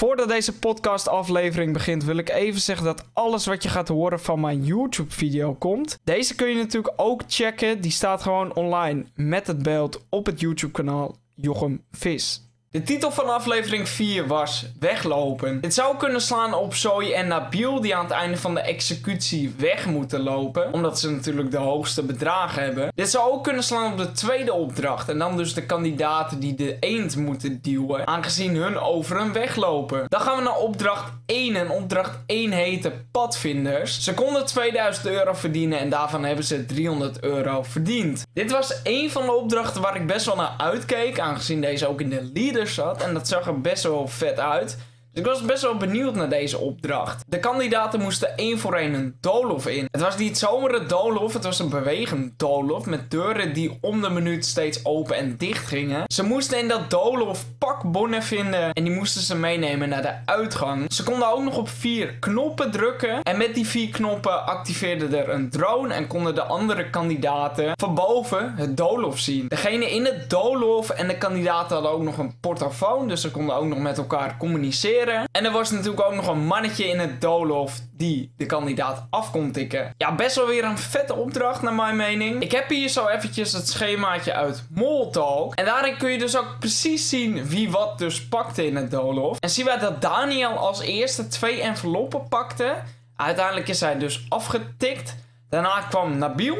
Voordat deze podcast aflevering begint wil ik even zeggen dat alles wat je gaat horen van mijn YouTube video komt. Deze kun je natuurlijk ook checken. Die staat gewoon online met het beeld op het YouTube kanaal Jochem Vis. De titel van aflevering 4 was Weglopen. Dit zou kunnen slaan op Zoe en Nabil die aan het einde van de executie weg moeten lopen. Omdat ze natuurlijk de hoogste bedragen hebben. Dit zou ook kunnen slaan op de tweede opdracht. En dan dus de kandidaten die de eend moeten duwen. Aangezien hun over een weg lopen. Dan gaan we naar opdracht 1. En opdracht 1 heette Padvinders. Ze konden 2000 euro verdienen en daarvan hebben ze 300 euro verdiend. Dit was één van de opdrachten waar ik best wel naar uitkeek. Aangezien deze ook in de leader En dat zag er best wel vet uit. Dus ik was best wel benieuwd naar deze opdracht. De kandidaten moesten één voor één een doolhof in. Het was niet zomaar een doolhof, het was een bewegend doolhof met deuren die om de minuut steeds open en dicht gingen. Ze moesten in dat doolhof pakbonnen vinden en die moesten ze meenemen naar de uitgang. Ze konden ook nog op vier knoppen drukken en met die vier knoppen activeerde er een drone en konden de andere kandidaten van boven het doolhof zien. Degene in het doolhof en de kandidaten hadden ook nog een portofoon, dus ze konden ook nog met elkaar communiceren. En er was natuurlijk ook nog een mannetje in het doolhof die de kandidaat af kon tikken. Ja, best wel weer een vette opdracht naar mijn mening. Ik heb hier zo eventjes het schemaatje uit Moltalk. En daarin kun je dus ook precies zien wie wat dus pakte in het doolhof. En zien wij dat Daniel als eerste twee enveloppen pakte. Uiteindelijk is hij dus afgetikt. Daarna kwam Nabil.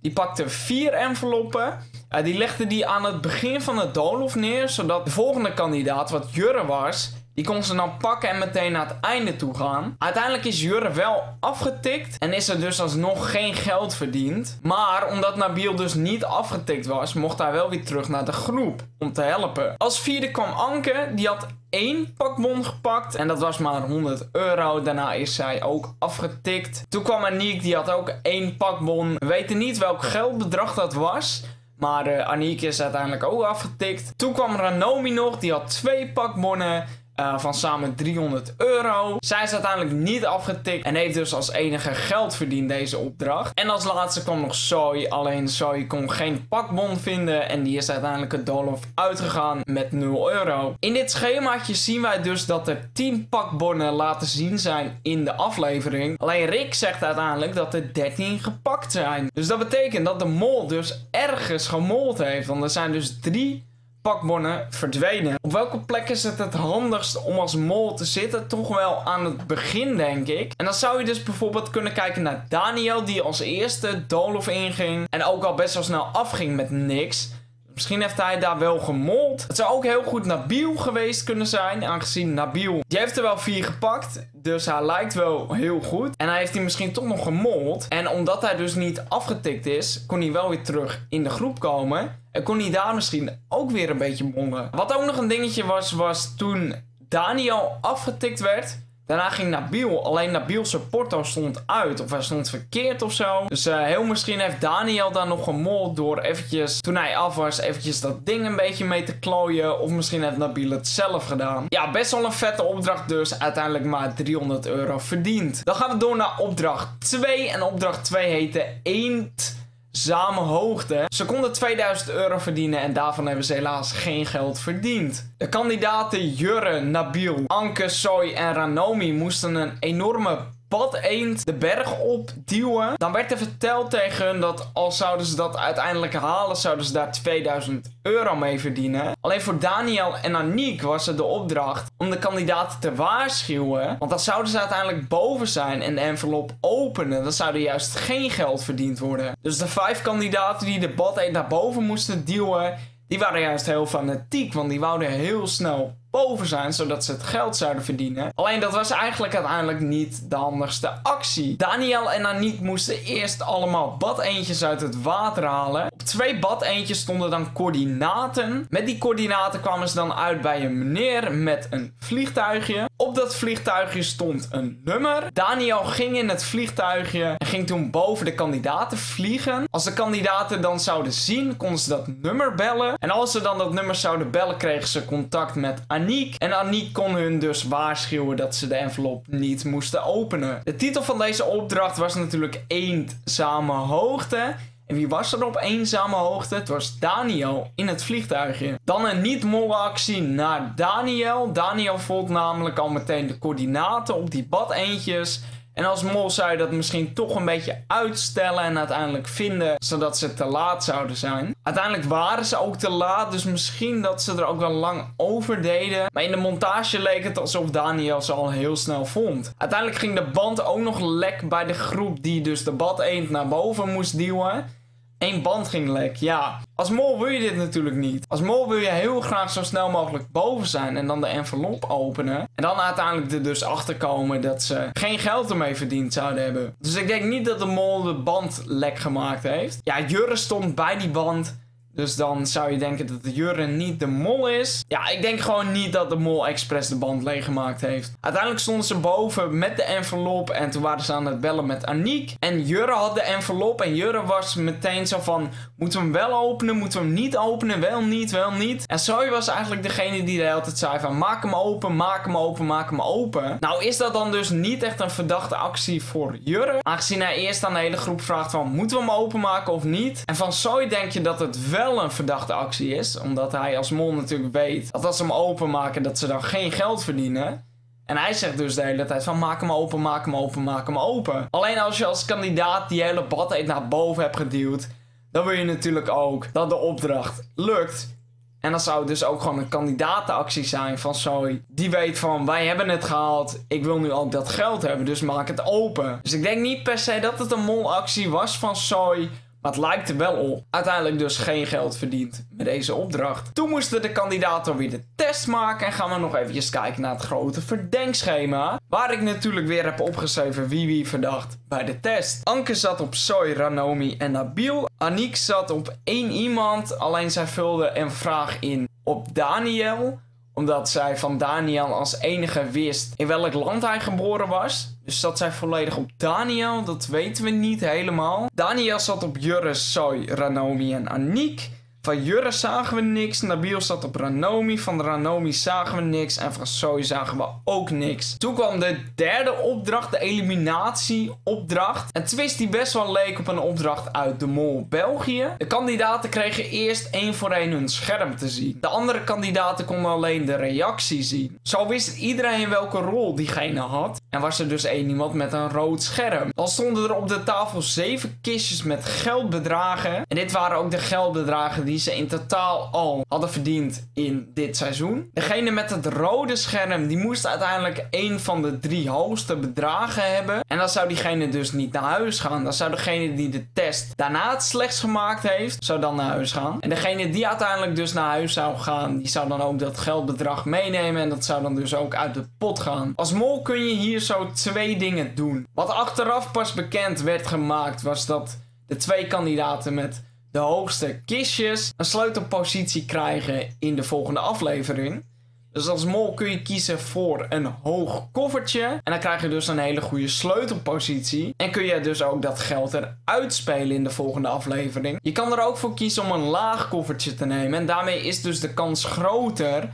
Die pakte vier enveloppen. Uh, die legde die aan het begin van het doolhof neer. Zodat de volgende kandidaat, wat Jurre was, die kon ze dan pakken en meteen naar het einde toe gaan. Uiteindelijk is Jurre wel afgetikt. En is er dus alsnog geen geld verdiend. Maar omdat Nabil dus niet afgetikt was, mocht hij wel weer terug naar de groep. Om te helpen. Als vierde kwam Anke. Die had één pakbon gepakt. En dat was maar 100 euro. Daarna is zij ook afgetikt. Toen kwam Aniek. Die had ook één pakbon. We weten niet welk geldbedrag dat was. Maar uh, Aniek is uiteindelijk ook afgetikt. Toen kwam Ranomi nog. Die had twee pakbonnen. Uh, van samen 300 euro. Zij is uiteindelijk niet afgetikt en heeft dus als enige geld verdiend deze opdracht. En als laatste kwam nog Zoe. Alleen Zoe kon geen pakbon vinden en die is uiteindelijk het doolhof uitgegaan met 0 euro. In dit schemaatje zien wij dus dat er 10 pakbonnen laten zien zijn in de aflevering. Alleen Rick zegt uiteindelijk dat er 13 gepakt zijn. Dus dat betekent dat de mol dus ergens gemold heeft. Want er zijn dus 3 pakbonnen verdwenen. Op welke plek is het het handigst om als mol te zitten? Toch wel aan het begin, denk ik. En dan zou je dus bijvoorbeeld kunnen kijken naar Daniel, die als eerste Dolof inging. En ook al best wel snel afging met niks. Misschien heeft hij daar wel gemold. Het zou ook heel goed Nabil geweest kunnen zijn. Aangezien Nabil, die heeft er wel vier gepakt. Dus hij lijkt wel heel goed. En hij heeft hij misschien toch nog gemold. En omdat hij dus niet afgetikt is, kon hij wel weer terug in de groep komen. En kon hij daar misschien ook weer een beetje mongen. Wat ook nog een dingetje was, was toen Daniel afgetikt werd Daarna ging Nabil, alleen Nabil zijn porto stond uit. Of hij stond verkeerd of zo. Dus uh, heel misschien heeft Daniel dan nog gemold door eventjes, toen hij af was, eventjes dat ding een beetje mee te klooien. Of misschien heeft Nabil het zelf gedaan. Ja, best wel een vette opdracht dus. Uiteindelijk maar 300 euro verdiend. Dan gaan we door naar opdracht 2. En opdracht 2 heette Eend samen hoogte. Ze konden 2000 euro verdienen en daarvan hebben ze helaas geen geld verdiend. De kandidaten Jurre, Nabil, Anke, Soy en Ranomi moesten een enorme bad eend de berg opduwen. Dan werd er verteld tegen hun dat als zouden ze dat uiteindelijk halen, zouden ze daar 2000 euro mee verdienen. Alleen voor Daniel en Aniek was het de opdracht om de kandidaten te waarschuwen. Want dan zouden ze uiteindelijk boven zijn en de envelop openen. Dan zou er juist geen geld verdiend worden. Dus de vijf kandidaten die de bad eend naar boven moesten duwen, die waren juist heel fanatiek. Want die wouden heel snel boven zijn, zodat ze het geld zouden verdienen. Alleen dat was eigenlijk uiteindelijk niet de handigste actie. Daniel en Aniek moesten eerst allemaal badeentjes uit het water halen. Op twee badeentjes stonden dan coördinaten. Met die coördinaten kwamen ze dan uit bij een meneer met een vliegtuigje. Op dat vliegtuigje stond een nummer. Daniel ging in het vliegtuigje en ging toen boven de kandidaten vliegen. Als de kandidaten dan zouden zien, konden ze dat nummer bellen. En als ze dan dat nummer zouden bellen, kregen ze contact met Aniek. Aniek. En Aniek kon hun dus waarschuwen dat ze de envelop niet moesten openen. De titel van deze opdracht was natuurlijk Eend samen hoogte. En wie was er op eenzame hoogte? Het was Daniel in het vliegtuigje. Dan een niet-mollenactie naar Daniel. Daniel volgt namelijk al meteen de coördinaten op die bad-eentjes. En als mol zou je dat misschien toch een beetje uitstellen en uiteindelijk vinden, zodat ze te laat zouden zijn. Uiteindelijk waren ze ook te laat, dus misschien dat ze er ook wel lang over deden. Maar in de montage leek het alsof Daniel ze al heel snel vond. Uiteindelijk ging de band ook nog lek bij de groep die dus de bad eend naar boven moest duwen. Eén band ging lek, ja. Als mol wil je dit natuurlijk niet. Als mol wil je heel graag zo snel mogelijk boven zijn en dan de envelop openen. En dan uiteindelijk er dus achter komen dat ze geen geld ermee verdiend zouden hebben. Dus ik denk niet dat de mol de band lek gemaakt heeft. Ja, Jurre stond bij die band. Dus dan zou je denken dat Jurre niet de mol is. Ja, ik denk gewoon niet dat de mol expres de band leeggemaakt heeft. Uiteindelijk stonden ze boven met de envelop en toen waren ze aan het bellen met Aniek. En Jurre had de envelop en Jurre was meteen zo van, moeten we hem wel openen, moeten we hem niet openen, wel niet, wel niet. En Zoe was eigenlijk degene die de hele tijd zei van, maak hem open, maak hem open, maak hem open. Nou is dat dan dus niet echt een verdachte actie voor Jurre. Aangezien hij eerst aan de hele groep vraagt van, moeten we hem openmaken of niet? En van Zoe denk je dat het wel wel een verdachte actie is. Omdat hij als mol natuurlijk weet dat als ze hem openmaken, dat ze dan geen geld verdienen. En hij zegt dus de hele tijd van maak hem open, maak hem open, maak hem open. Alleen als je als kandidaat die hele bad naar boven hebt geduwd, dan wil je natuurlijk ook dat de opdracht lukt. En dan zou dus ook gewoon een kandidatenactie zijn van Zoe. Die weet van wij hebben het gehaald. Ik wil nu ook dat geld hebben. Dus maak het open. Dus ik denk niet per se dat het een molactie was van Zoe. Maar het lijkt er wel op. Uiteindelijk dus geen geld verdiend met deze opdracht. Toen moesten de kandidaten weer de test maken. En gaan we nog eventjes kijken naar het grote verdenkschema. Waar ik natuurlijk weer heb opgeschreven wie wie verdacht bij de test. Anke zat op Soy, Ranomi en Nabil. Aniek zat op één iemand. Alleen zij vulde een vraag in op Daniel omdat zij van Daniel als enige wist in welk land hij geboren was. Dus zat zij volledig op Daniel, dat weten we niet helemaal. Daniel zat op Jurre, Soy, Ranomi en Aniek. Van Jurre zagen we niks. Nabil zat op Ranomi. Van Ranomi zagen we niks. En van Soy zagen we ook niks. Toen kwam de derde opdracht, de eliminatieopdracht. Een twist die best wel leek op een opdracht uit de Mol België. De kandidaten kregen eerst één voor één hun scherm te zien. De andere kandidaten konden alleen de reactie zien. Zo wist iedereen welke rol diegene had. En was er dus één iemand met een rood scherm. Dan stonden er op de tafel zeven kistjes met geldbedragen. En dit waren ook de geldbedragen die ze in totaal al hadden verdiend in dit seizoen. Degene met het rode scherm, die moest uiteindelijk een van de drie hoogste bedragen hebben. En dan zou diegene dus niet naar huis gaan. Dan zou degene die de test daarna het slechts gemaakt heeft, zou dan naar huis gaan. En degene die uiteindelijk dus naar huis zou gaan, die zou dan ook dat geldbedrag meenemen. En dat zou dan dus ook uit de pot gaan. Als mol kun je hier zo twee dingen doen. Wat achteraf pas bekend werd gemaakt, was dat de twee kandidaten met de hoogste kistjes een sleutelpositie krijgen in de volgende aflevering. Dus als mol kun je kiezen voor een hoog koffertje. En dan krijg je dus een hele goede sleutelpositie. En kun je dus ook dat geld eruit spelen in de volgende aflevering. Je kan er ook voor kiezen om een laag koffertje te nemen. En daarmee is dus de kans groter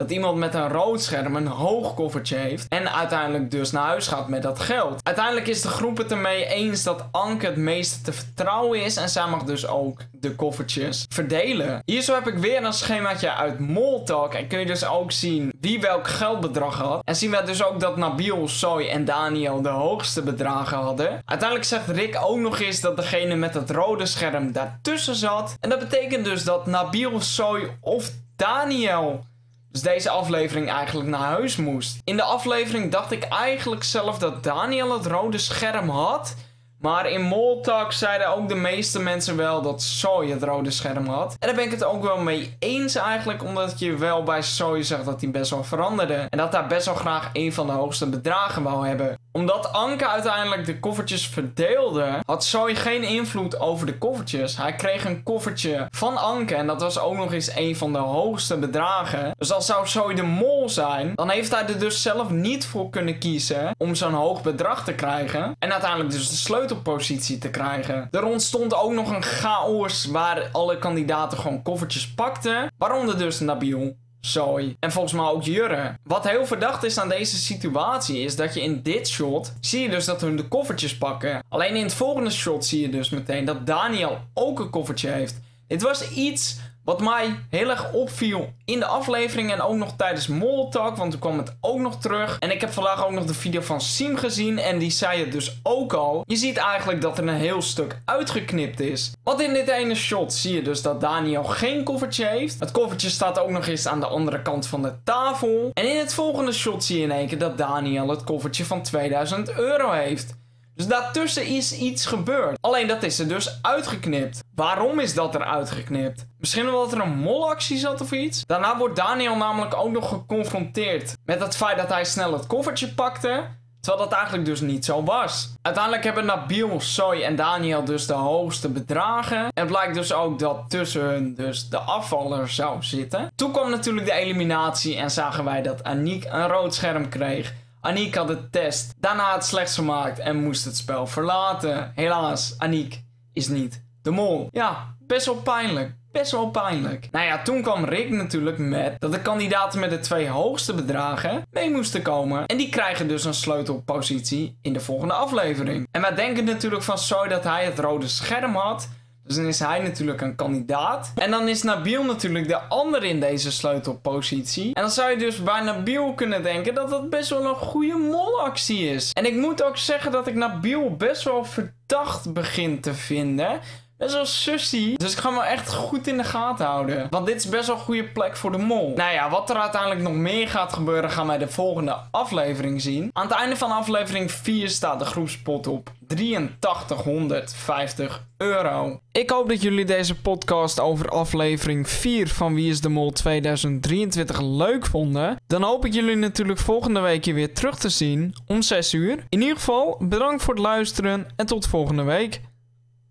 dat iemand met een rood scherm een hoog koffertje heeft en uiteindelijk dus naar huis gaat met dat geld. Uiteindelijk is de groep het ermee eens dat Anke het meeste te vertrouwen is en zij mag dus ook de koffertjes verdelen. Hier zo heb ik weer een schemaatje uit Moltalk en kun je dus ook zien wie welk geldbedrag had. En zien we dus ook dat Nabil, Soy en Daniel de hoogste bedragen hadden. Uiteindelijk zegt Rick ook nog eens dat degene met het rode scherm daartussen zat. En dat betekent dus dat Nabil, Soy of Daniel dus deze aflevering eigenlijk naar huis moest. In de aflevering dacht ik eigenlijk zelf dat Daniel het rode scherm had. Maar in Moltalk zeiden ook de meeste mensen wel dat Soy het rode scherm had. En daar ben ik het ook wel mee eens eigenlijk. Omdat je wel bij Soy zegt dat hij best wel veranderde. En dat hij best wel graag een van de hoogste bedragen wou hebben. Omdat Anke uiteindelijk de koffertjes verdeelde, had Soy geen invloed over de koffertjes. Hij kreeg een koffertje van Anke en dat was ook nog eens een van de hoogste bedragen. Dus als zou Soy de mol zijn, dan heeft hij er dus zelf niet voor kunnen kiezen om zo'n hoog bedrag te krijgen. En uiteindelijk dus de sleutelpositie te krijgen. Er ontstond ook nog een chaos waar alle kandidaten gewoon koffertjes pakten. Waaronder dus Nabil Zoe. En volgens mij ook Jurre. Wat heel verdacht is aan deze situatie is dat je in dit shot zie je dus dat hun de koffertjes pakken. Alleen in het volgende shot zie je dus meteen dat Daniel ook een koffertje heeft. Dit was iets wat mij heel erg opviel in de aflevering en ook nog tijdens Moltalk, want toen kwam het ook nog terug. En ik heb vandaag ook nog de video van Sim gezien en die zei het dus ook al. Je ziet eigenlijk dat er een heel stuk uitgeknipt is. Want in dit ene shot zie je dus dat Daniel geen koffertje heeft. Het koffertje staat ook nog eens aan de andere kant van de tafel. En in het volgende shot zie je in één keer dat Daniel het koffertje van 2000 euro heeft. Dus daartussen is iets gebeurd. Alleen dat is er dus uitgeknipt. Waarom is dat er uitgeknipt? Misschien omdat er een molactie zat of iets? Daarna wordt Daniel namelijk ook nog geconfronteerd met het feit dat hij snel het koffertje pakte. Terwijl dat eigenlijk dus niet zo was. Uiteindelijk hebben Nabil, Soy en Daniel dus de hoogste bedragen. En blijkt dus ook dat tussen hun dus de afvaller zou zitten. Toen kwam natuurlijk de eliminatie en zagen wij dat Aniek een rood scherm kreeg. Aniek had de test daarna het slechts gemaakt en moest het spel verlaten. Helaas, Aniek is niet de mol. Ja, best wel pijnlijk. Best wel pijnlijk. Nou ja, toen kwam Rick natuurlijk met dat de kandidaten met de twee hoogste bedragen mee moesten komen. En die krijgen dus een sleutelpositie in de volgende aflevering. En wij denken natuurlijk van zo dat hij het rode scherm had. Dus dan is hij natuurlijk een kandidaat. En dan is Nabil natuurlijk de andere in deze sleutelpositie. En dan zou je dus bij Nabil kunnen denken dat dat best wel een goede molactie is. En ik moet ook zeggen dat ik Nabil best wel verdacht begin te vinden. Best wel sussy. Dus ik ga me echt goed in de gaten houden. Want dit is best wel een goede plek voor de mol. Nou ja, wat er uiteindelijk nog meer gaat gebeuren, gaan wij de volgende aflevering zien. Aan het einde van aflevering 4 staat de groepspot op 8350 euro. Ik hoop dat jullie deze podcast over aflevering 4 van Wie is de Mol 2023 leuk vonden. Dan hoop ik jullie natuurlijk volgende week weer terug te zien om 6 uur. In ieder geval, bedankt voor het luisteren en tot volgende week.